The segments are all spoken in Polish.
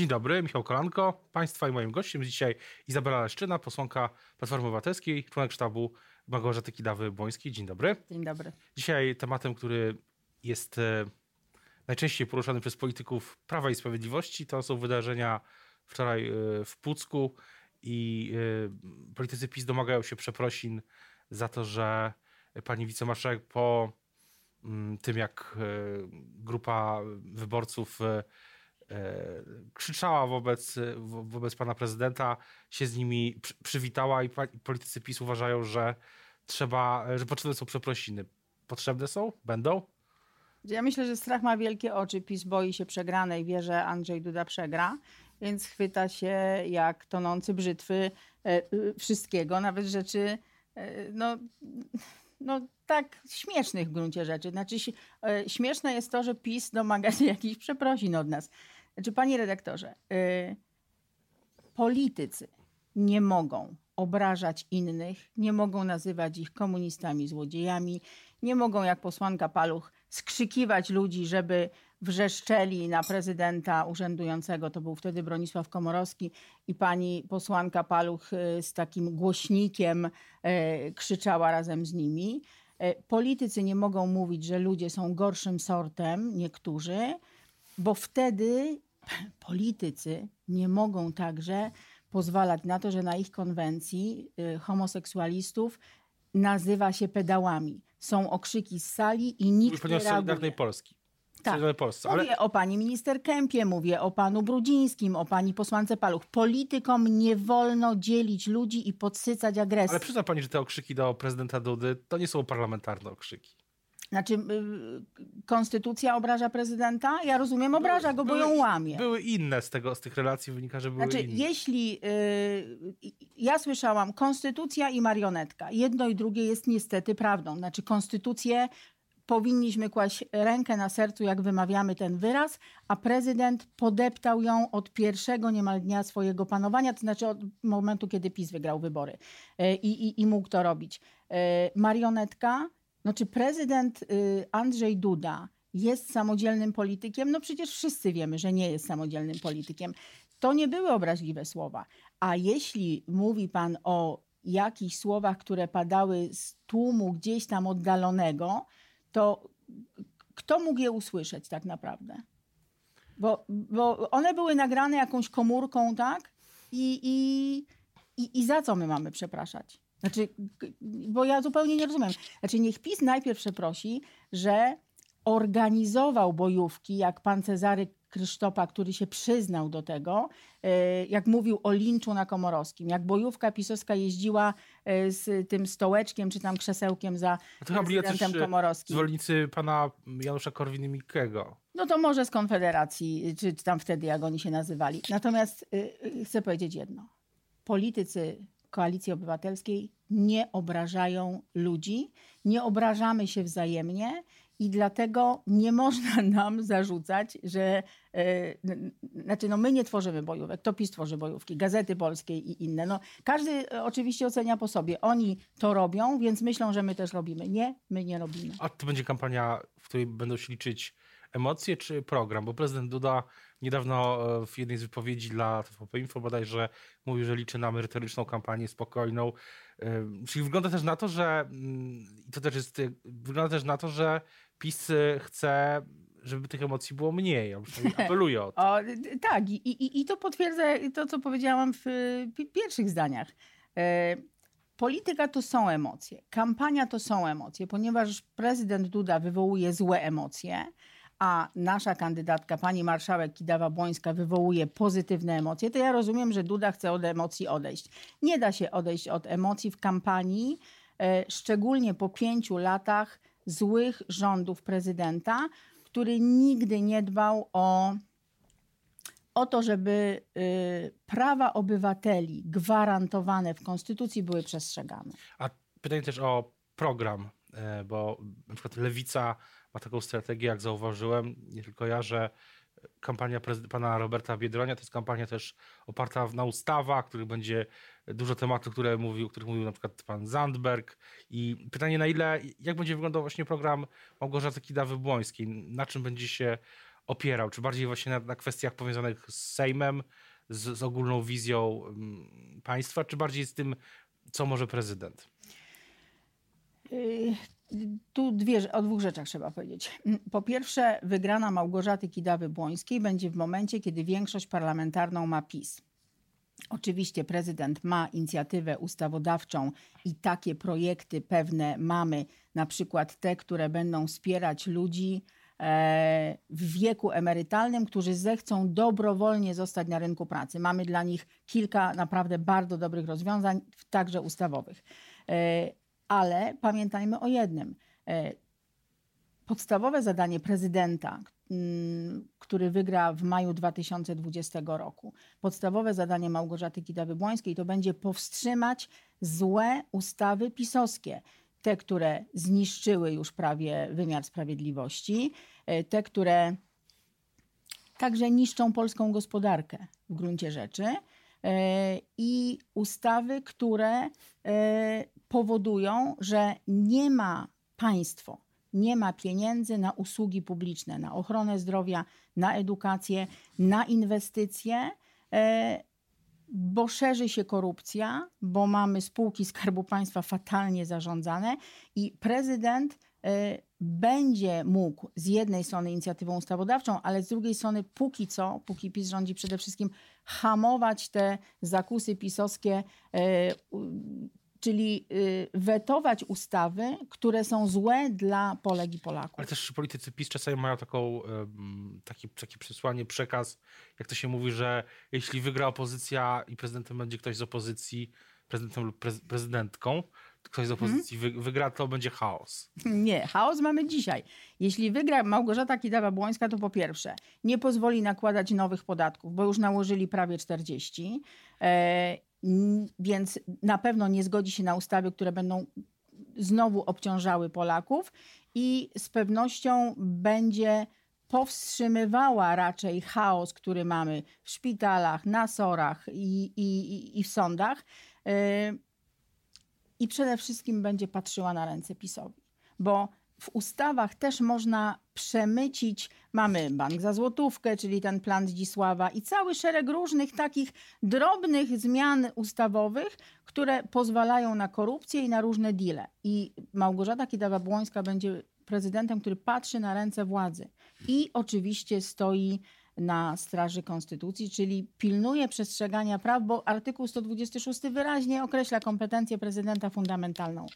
Dzień dobry, Michał Kolanko. Państwa i moim gościem dzisiaj Izabela Leszczyna, posłanka Platformy Obywatelskiej, członek sztabu Małgorzaty Kidawy-Błońskiej. Dzień dobry. Dzień dobry. Dzisiaj tematem, który jest e, najczęściej poruszany przez polityków Prawa i Sprawiedliwości, to są wydarzenia wczoraj e, w Pucku i e, politycy PiS domagają się przeprosin za to, że pani wicemarszałek po mm, tym, jak grupa wyborców krzyczała wobec, wobec pana prezydenta, się z nimi przy, przywitała i politycy PiS uważają, że trzeba, że potrzebne są przeprosiny. Potrzebne są? Będą? Ja myślę, że strach ma wielkie oczy. PiS boi się przegranej, wie, że Andrzej Duda przegra, więc chwyta się jak tonący brzytwy e, wszystkiego, nawet rzeczy e, no, no tak śmiesznych w gruncie rzeczy. Znaczy e, śmieszne jest to, że PiS domaga się jakichś przeprosin od nas. Znaczy, panie redaktorze, politycy nie mogą obrażać innych, nie mogą nazywać ich komunistami, złodziejami, nie mogą jak posłanka Paluch skrzykiwać ludzi, żeby wrzeszczeli na prezydenta urzędującego, to był wtedy Bronisław Komorowski i pani posłanka Paluch y, z takim głośnikiem y, krzyczała razem z nimi. Y, politycy nie mogą mówić, że ludzie są gorszym sortem, niektórzy, bo wtedy politycy nie mogą także pozwalać na to, że na ich konwencji y, homoseksualistów nazywa się pedałami. Są okrzyki z sali i nikt nie reaguje. Solidarnej Polski. Tak. Polsce, ale... Mówię o pani minister Kępie, mówię o panu Brudzińskim, o pani posłance Paluch. Politykom nie wolno dzielić ludzi i podsycać agresję. Ale przyzna pani, że te okrzyki do prezydenta Dudy to nie są parlamentarne okrzyki. Znaczy, y, konstytucja obraża prezydenta? Ja rozumiem, obraża go, bo ją łamie. Były inne z tego, z tych relacji wynika, że były znaczy, inne. Jeśli y, ja słyszałam konstytucja i marionetka, jedno i drugie jest niestety prawdą. Znaczy, konstytucję powinniśmy kłaść rękę na sercu, jak wymawiamy ten wyraz, a prezydent podeptał ją od pierwszego niemal dnia swojego panowania, to znaczy od momentu, kiedy PiS wygrał wybory y, i, i, i mógł to robić. Y, marionetka no czy prezydent y, Andrzej Duda jest samodzielnym politykiem? No przecież wszyscy wiemy, że nie jest samodzielnym politykiem. To nie były obraźliwe słowa. A jeśli mówi pan o jakichś słowach, które padały z tłumu gdzieś tam oddalonego, to kto mógł je usłyszeć tak naprawdę? Bo, bo one były nagrane jakąś komórką, tak? I, i, i, I za co my mamy przepraszać? Znaczy, bo ja zupełnie nie rozumiem. Znaczy, niech PiS najpierw przeprosi, że organizował bojówki, jak pan Cezary Krysztopa, który się przyznał do tego, e, jak mówił o linczu na Komorowskim, jak bojówka pisowska jeździła e, z tym stołeczkiem czy tam krzesełkiem za to prezydentem Komorowskim. Zwolennicy pana Janusza Korwin-Mikkego. No to może z Konfederacji, czy, czy tam wtedy, jak oni się nazywali. Natomiast chcę powiedzieć jedno. Politycy Koalicji Obywatelskiej nie obrażają ludzi, nie obrażamy się wzajemnie i dlatego nie można nam zarzucać, że yy, znaczy no my nie tworzymy bojówek, to PiS tworzy bojówki, Gazety Polskie i inne. No, każdy oczywiście ocenia po sobie. Oni to robią, więc myślą, że my też robimy. Nie, my nie robimy. A to będzie kampania, w której będą się liczyć emocje czy program? Bo prezydent Duda niedawno e, w jednej z wypowiedzi dla TVP Info bodajże mówił, że liczy na merytoryczną kampanię, spokojną. E, czyli wygląda też na to, że mm, i to też jest, wygląda też na to, że PiS chce żeby tych emocji było mniej. Ja apeluję o to. O, tak, i, i, i to potwierdza to, co powiedziałam w pierwszych zdaniach. E, polityka to są emocje, kampania to są emocje, ponieważ prezydent Duda wywołuje złe emocje, a nasza kandydatka, pani marszałek Kidawa-Błońska, wywołuje pozytywne emocje, to ja rozumiem, że Duda chce od emocji odejść. Nie da się odejść od emocji w kampanii, e, szczególnie po pięciu latach złych rządów prezydenta, który nigdy nie dbał o, o to, żeby y, prawa obywateli gwarantowane w Konstytucji były przestrzegane. A pytanie też o program, e, bo na przykład Lewica ma taką strategię, jak zauważyłem, nie tylko ja, że kampania pana Roberta Biedronia to jest kampania też oparta na ustawach, których będzie dużo tematów, które mówił, których mówił na przykład pan Zandberg i pytanie na ile, jak będzie wyglądał właśnie program Małgorzaty Kidawy-Błońskiej, na czym będzie się opierał? Czy bardziej właśnie na, na kwestiach powiązanych z Sejmem, z, z ogólną wizją um, państwa, czy bardziej z tym, co może prezydent? Tu dwie, o dwóch rzeczach trzeba powiedzieć. Po pierwsze, wygrana Małgorzaty Kidawy-Błońskiej będzie w momencie, kiedy większość parlamentarną ma PiS. Oczywiście prezydent ma inicjatywę ustawodawczą i takie projekty pewne mamy, na przykład te, które będą wspierać ludzi e, w wieku emerytalnym, którzy zechcą dobrowolnie zostać na rynku pracy. Mamy dla nich kilka naprawdę bardzo dobrych rozwiązań, także ustawowych. Ale pamiętajmy o jednym. E, podstawowe zadanie prezydenta, mm, który wygra w maju 2020 roku, podstawowe zadanie Małgorzaty Kidawy-Błońskiej to będzie powstrzymać złe ustawy pisowskie. Te, które zniszczyły już prawie wymiar sprawiedliwości, e, te, które także niszczą polską gospodarkę w gruncie rzeczy e, i ustawy, które powodują, że nie ma państwo, nie ma pieniędzy na usługi publiczne, na ochronę zdrowia, na edukację, na inwestycje, e, bo szerzy się korupcja, bo mamy spółki Skarbu Państwa fatalnie zarządzane i prezydent e, będzie mógł z jednej strony inicjatywą ustawodawczą, ale z drugiej strony póki co, póki PiS rządzi przede wszystkim, hamować te zakusy pisowskie e, czyli y, wetować ustawy, które są złe dla Polek i Polaków. Ale też politycy PiS czasami mają taką, taki, takie przesłanie, przekaz, jak to się mówi, że jeśli wygra opozycja i prezydentem będzie ktoś z opozycji, prezydentem lub prezydentką, ktoś z opozycji hmm? wygra, to będzie chaos. Nie, chaos mamy dzisiaj. Jeśli wygra Małgorzata Kidawa-Błońska, to po pierwsze nie pozwoli nakładać nowych podatków, bo już nałożyli prawie 40 więc na pewno nie zgodzi się na ustawy, które będą znowu obciążały Polaków i z pewnością będzie powstrzymywała raczej chaos, który mamy w szpitalach, na sorach i, i, i w sądach. Y, I przede wszystkim będzie patrzyła na ręce PiSowi. Bo w ustawach też można przemycić. Mamy bank za złotówkę, czyli ten plan Zdzisława i cały szereg różnych takich drobnych zmian ustawowych, które pozwalają na korupcję i na różne deale. I Małgorzata Kidawa-Błońska będzie prezydentem, który patrzy na ręce władzy i oczywiście stoi na straży konstytucji, czyli pilnuje przestrzegania praw, bo artykuł 126 wyraźnie określa kompetencję prezydenta fundamentalną.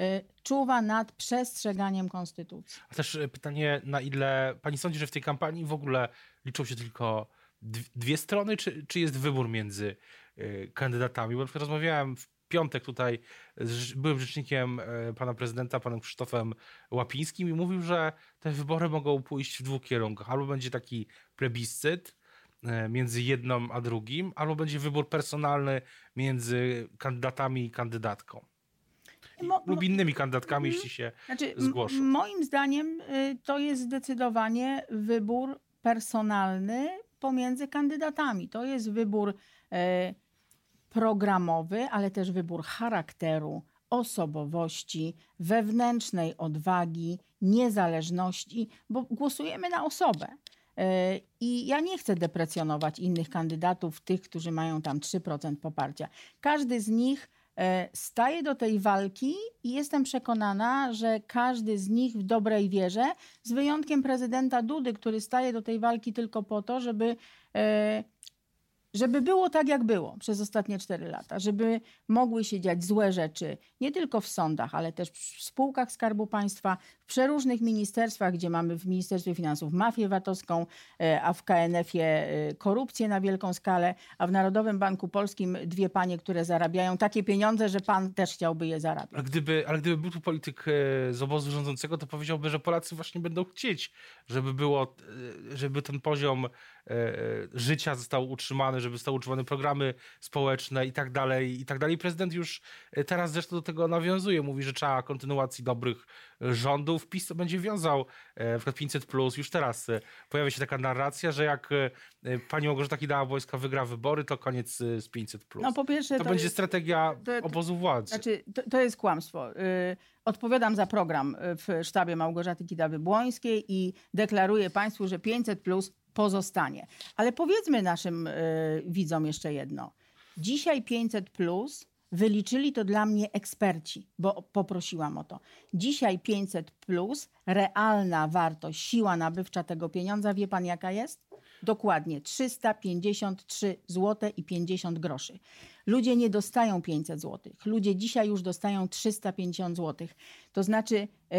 Y, czuwa nad przestrzeganiem konstytucji. A też y, pytanie, na ile pani sądzi, że w tej kampanii w ogóle liczą się tylko dwie strony, czy, czy jest wybór między y, kandydatami? Bo na przykład rozmawiałem w piątek tutaj z byłym rzecznikiem pana prezydenta, panem Krzysztofem Łapińskim i mówił, że te wybory mogą pójść w dwóch kierunkach. Albo będzie taki plebiscyt między jedną a drugim, albo będzie wybór personalny między kandydatami i kandydatką. Mo, lub innymi kandydatkami, jeśli się znaczy, zgłoszą. Moim zdaniem y, to jest zdecydowanie wybór personalny pomiędzy kandydatami. To jest wybór e, programowy, ale też wybór charakteru, osobowości, wewnętrznej odwagi, niezależności, bo głosujemy na osobę. E, I ja nie chcę deprecjonować innych kandydatów, tych, którzy mają tam 3% poparcia. Każdy z nich staję do tej walki i jestem przekonana, że każdy z nich w dobrej wierze, z wyjątkiem prezydenta Dudy, który staje do tej walki tylko po to, żeby e, żeby było tak, jak było przez ostatnie cztery lata, żeby mogły się dziać złe rzeczy nie tylko w sądach, ale też w spółkach Skarbu Państwa, w przeróżnych ministerstwach, gdzie mamy w Ministerstwie Finansów mafię VAT-owską, e, a w KNF-ie e, korupcję na wielką skalę, a w Narodowym Banku Polskim dwie panie, które zarabiają takie pieniądze, że pan też chciałby je zarabiać. Ale gdyby, ale gdyby był tu polityk e, z obozu rządzącego, to powiedziałby, że Polacy właśnie będą chcieć, żeby było, żeby ten poziom życia został utrzymany, żeby zostały utrzymane programy społeczne i tak dalej, i tak dalej. Prezydent już teraz zresztą do tego nawiązuje. Mówi, że trzeba kontynuacji dobrych rządów. PiS to będzie wiązał na przykład 500 plus. Już teraz pojawia się taka narracja, że jak pani Małgorzata Kidawa-Błońska wygra wybory, to koniec z 500 plus. No po pierwsze to, to będzie jest, strategia to, obozu władzy. Znaczy, to, to jest kłamstwo. Odpowiadam za program w sztabie Małgorzaty Kidawy-Błońskiej i deklaruję Państwu, że 500 plus pozostanie. Ale powiedzmy naszym y, widzom jeszcze jedno. Dzisiaj 500 plus wyliczyli to dla mnie eksperci, bo poprosiłam o to. Dzisiaj 500 plus, realna wartość, siła nabywcza tego pieniądza, wie pan jaka jest? Dokładnie 353 zł i 50 groszy. Ludzie nie dostają 500 zł. Ludzie dzisiaj już dostają 350 zł. To znaczy, yy,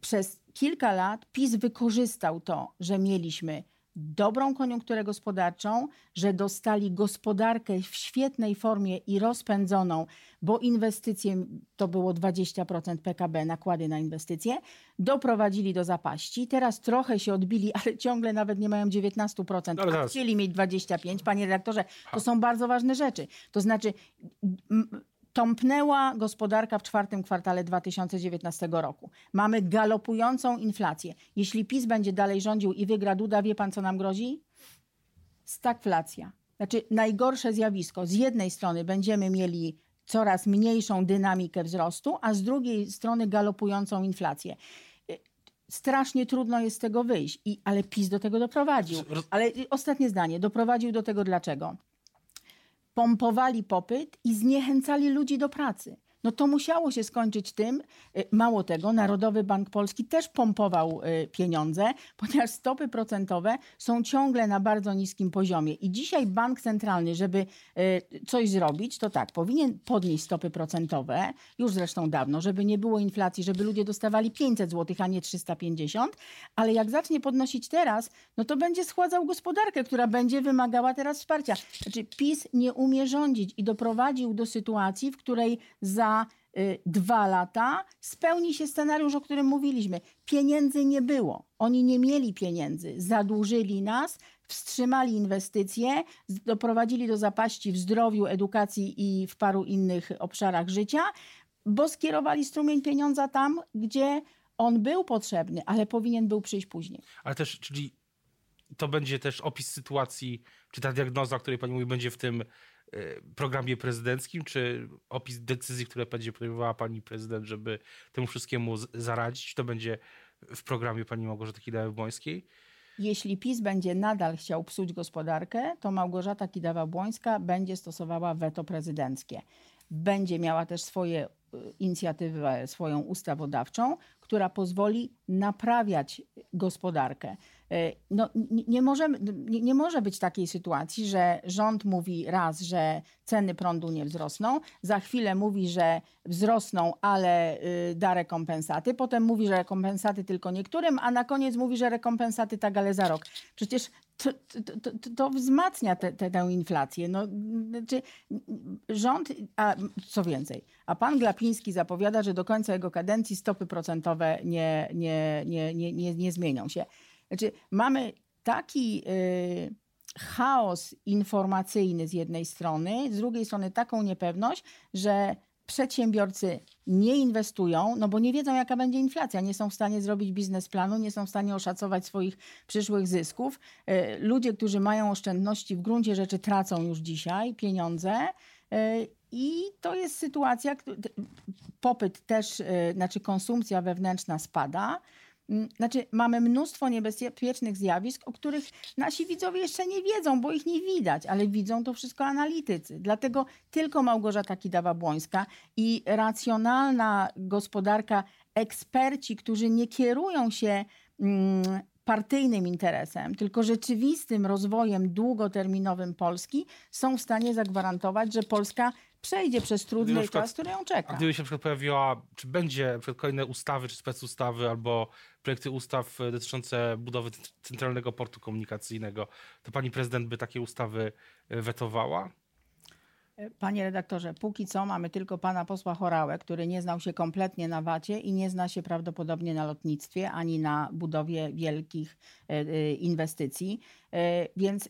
przez kilka lat PiS wykorzystał to, że mieliśmy dobrą koniunkturę gospodarczą, że dostali gospodarkę w świetnej formie i rozpędzoną, bo inwestycje to było 20% PKB, nakłady na inwestycje, doprowadzili do zapaści. Teraz trochę się odbili, ale ciągle nawet nie mają 19%, ale a chcieli mieć 25%. Panie redaktorze, to są bardzo ważne rzeczy. To znaczy tąpnęła gospodarka w czwartym kwartale 2019 roku. Mamy galopującą inflację. Jeśli PiS będzie dalej rządził i wygra Duda, wie pan co nam grozi? Stagflacja. Znaczy najgorsze zjawisko. Z jednej strony będziemy mieli coraz mniejszą dynamikę wzrostu, a z drugiej strony galopującą inflację strasznie trudno jest z tego wyjść. I, ale PiS do tego doprowadził. Ale ostatnie zdanie. Doprowadził do tego dlaczego? Pompowali popyt i zniechęcali ludzi do pracy no to musiało się skończyć tym, y, mało tego, Narodowy Bank Polski też pompował y, pieniądze, ponieważ stopy procentowe są ciągle na bardzo niskim poziomie. I dzisiaj bank centralny, żeby y, coś zrobić, to tak, powinien podnieść stopy procentowe, już zresztą dawno, żeby nie było inflacji, żeby ludzie dostawali 500 zł, a nie 350, ale jak zacznie podnosić teraz, no to będzie schładzał gospodarkę, która będzie wymagała teraz wsparcia. Znaczy PiS nie umie rządzić i doprowadził do sytuacji, w której za Y, dwa lata spełni się scenariusz, o którym mówiliśmy. Pieniędzy nie było. Oni nie mieli pieniędzy. Zadłużyli nas, wstrzymali inwestycje, doprowadzili do zapaści w zdrowiu, edukacji i w paru innych obszarach życia, bo skierowali strumień pieniądza tam, gdzie on był potrzebny, ale powinien był przyjść później. Ale też, czyli to będzie też opis sytuacji, czy ta diagnoza, o której pani mówi, będzie w tym programie prezydenckim, czy opis decyzji, które będzie podejmowała pani prezydent, żeby temu wszystkiemu zaradzić, to będzie w programie pani Małgorzaty Kidawy-Błońskiej? Jeśli PiS będzie nadal chciał psuć gospodarkę, to Małgorzata Kidawa-Błońska będzie stosowała weto prezydenckie. Będzie miała też swoje inicjatywę swoją ustawodawczą, która pozwoli naprawiać gospodarkę. E, no, nie, możemy, nie, nie może być takiej sytuacji, że rząd mówi raz, że ceny prądu nie wzrosną, za chwilę mówi, że wzrosną, ale y, da rekompensaty, potem mówi, że rekompensaty tylko niektórym, a na koniec mówi, że rekompensaty tak, ale za rok. Przecież to, to, to, to wzmacnia te, te, tę inflację. No, czy rząd, a co więcej, a pan Glapiński zapowiada, że do końca jego kadencji stopy procentowe nie, nie, nie, nie, nie, nie zmienią się. Znaczy, mamy taki y, chaos informacyjny z jednej strony, z drugiej strony taką niepewność, że przedsiębiorcy nie inwestują, no bo nie wiedzą, jaka będzie inflacja, nie są w stanie zrobić biznesplanu, nie są w stanie oszacować swoich przyszłych zysków. Y, ludzie, którzy mają oszczędności, w gruncie rzeczy tracą już dzisiaj pieniądze. Y, I to jest sytuacja, popyt też, znaczy konsumpcja wewnętrzna spada. Znaczy, mamy mnóstwo niebezpiecznych zjawisk, o których nasi widzowie jeszcze nie wiedzą, bo ich nie widać, ale widzą to wszystko analitycy. Dlatego tylko Małgorzata Kidawa-Błońska i racjonalna gospodarka, eksperci, którzy nie kierują się partyjnym interesem, tylko rzeczywistym rozwojem długoterminowym Polski, są w stanie zagwarantować, że Polska przejdzie przez trudny przykład, czas, który ją czeka. A gdyby się na przykład pojawiła, czy będzie kolejne ustawy, czy specustawy, albo projekty ustaw dotyczące budowy centralnego portu komunikacyjnego, to pani prezydent by takie ustawy e, wetowała? Panie redaktorze, póki co mamy tylko pana posła Chorałę, który nie znał się kompletnie na wacie i nie zna się prawdopodobnie na lotnictwie ani na budowie wielkich e, e, inwestycji. E, Więc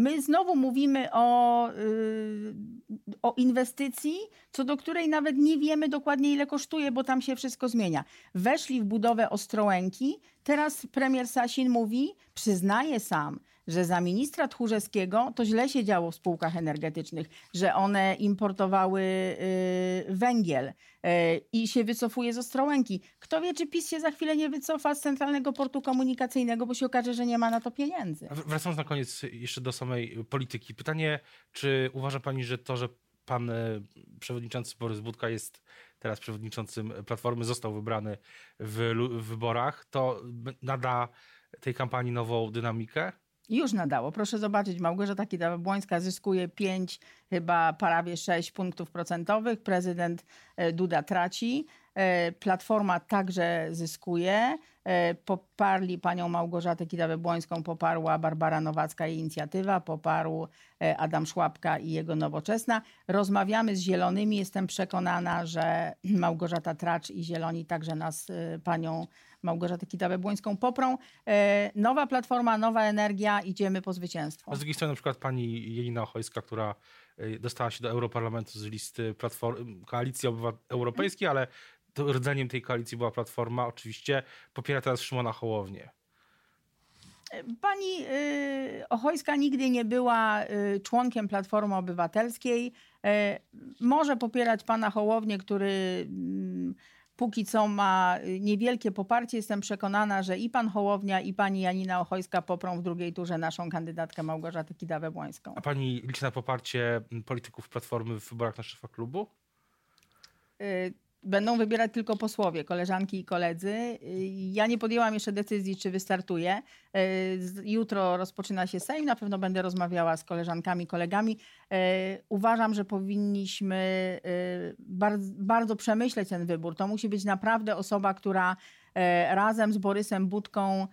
my znowu mówimy o, y, o inwestycji, co do której nawet nie wiemy dokładnie ile kosztuje, bo tam się wszystko zmienia. Weszli w budowę Ostrołęki, teraz premier Sasin mówi, przyznaje sam, że za ministra Tchórzewskiego to źle się działo w spółkach energetycznych, że one importowały y, węgiel y, i się wycofuje z Ostrołęki. Kto wie, czy PiS się za chwilę nie wycofa z Centralnego Portu Komunikacyjnego, bo się okaże, że nie ma na to pieniędzy. Wracając na koniec jeszcze do samej polityki. Pytanie, czy uważa pani, że to, że pan e, przewodniczący Borys Budka jest teraz przewodniczącym Platformy, został wybrany w, w wyborach, to nada tej kampanii nową dynamikę? Już nadało. Proszę zobaczyć, Małgorzata Kidawa-Błońska zyskuje 5, chyba prawie 6 punktów procentowych. Prezydent e, Duda traci. E, Platforma także zyskuje. E, Poparli panią Małgorzatę Kidawę-Błońską, poparła Barbara Nowacka i inicjatywa, poparł e, Adam Szłapka i jego Nowoczesna. Rozmawiamy z Zielonymi. Jestem przekonana, że Małgorzata Tracz i Zieloni także nas, panią Małgorzatę Kidawę-Błońską poprą. Nowa platforma, nowa energia, idziemy po zwycięstwo. A z drugiej strony na przykład pani Jelina Ochojska, która dostała się do Europarlamentu z listy Platform- Koalicji Obywa- Europejskiej, ale rdzeniem tej koalicji była Platforma, oczywiście popiera teraz Szymona Hołownię. Pani y, Ochojska nigdy nie była y, członkiem Platformy Obywatelskiej. E, może popierać pana Hołownię, który mm, póki co ma y, niewielkie poparcie. Jestem przekonana, że i pan Hołownia, i pani Janina Ochojska poprą w drugiej turze naszą kandydatkę Małgorzatę Kidawę-Błońską. A pani liczy na poparcie m, polityków Platformy w wyborach na szefa klubu? Będą wybierać tylko posłowie, koleżanki i koledzy. Y, Ja nie podjęłam jeszcze decyzji, czy wystartuję. Y, Jutro rozpoczyna się Sejm, na pewno będę rozmawiała z koleżankami, kolegami. Y, Uważam, że powinniśmy bardzo, bardzo przemyśleć ten wybór. To musi być naprawdę osoba, która razem z Borysem Budką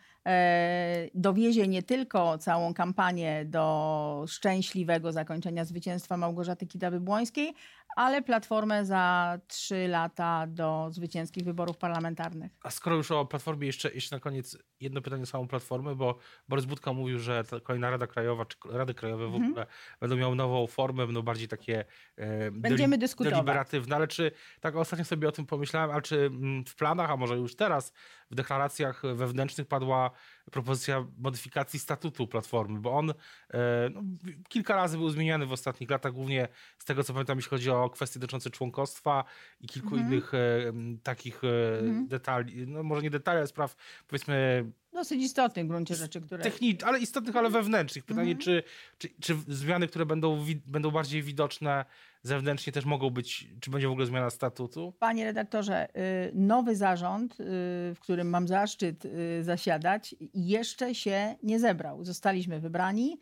dowiezie nie tylko całą kampanię do szczęśliwego zakończenia zwycięstwa Małgorzaty Kidawy-Błońskiej, ale Platformę za trzy lata do zwycięskich wyborów parlamentarnych. A skoro już o Platformie, jeszcze, jeszcze na koniec jedno pytanie o samą Platformę, bo Borys Budka mówił, że kolejna Rada Krajowa, czy Rady Krajowe w Mhm. ogóle będą miały nową formę, będą bardziej takie e, Będziemy dyskutować. deliberatywne, ale czy, tak ostatnio sobie o tym pomyślałem, ale czy mm, w planach, a może już teraz, w deklaracjach wewnętrznych padła propozycja modyfikacji statutu Platformy, bo on e, no, kilka razy był zmieniany w ostatnich latach, głównie z tego co pamiętam, jeśli chodzi o kwestie dotyczące członkostwa i kilku Mhm. innych takich Mhm. detali, no może nie detali, ale spraw powiedzmy Dosyć istotnych w gruncie rzeczy, które... technicznych, ale istotnych, ale wewnętrznych. Pytanie, Mhm. czy, czy, czy zmiany, które będą, będą bardziej widoczne zewnętrznie też mogą być, czy będzie w ogóle zmiana statutu? Panie redaktorze, y, nowy zarząd, y, w którym mam zaszczyt y, zasiadać, jeszcze się nie zebrał. Zostaliśmy wybrani.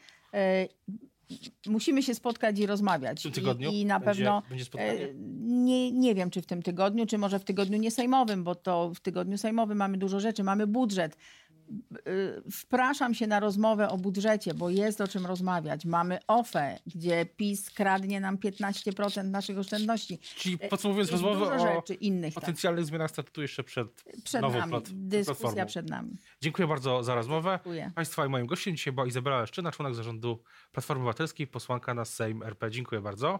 Musimy się spotkać i rozmawiać. W tym tygodniu I, i na będzie, pewno będzie spotkanie? Nie, nie wiem, czy w tym tygodniu, czy może w tygodniu niesejmowym, bo to w tygodniu sejmowym mamy dużo rzeczy, mamy budżet. Y, Wpraszam się na rozmowę o budżecie, bo jest o czym rozmawiać. Mamy OFE, gdzie PiS kradnie nam 15% naszych oszczędności. Czyli podsumowując Jest rozmowę o innych. Tak. potencjalnych zmianach statutu jeszcze przed, Przed nową nami. plat- Dyskusja platformą. przed nami. Dziękuję bardzo za rozmowę. Dziękuję. Państwa i moim gościem dzisiaj była Izabela Leszczyna, członek zarządu Platformy Obywatelskiej, posłanka na Sejm RP. Dziękuję bardzo.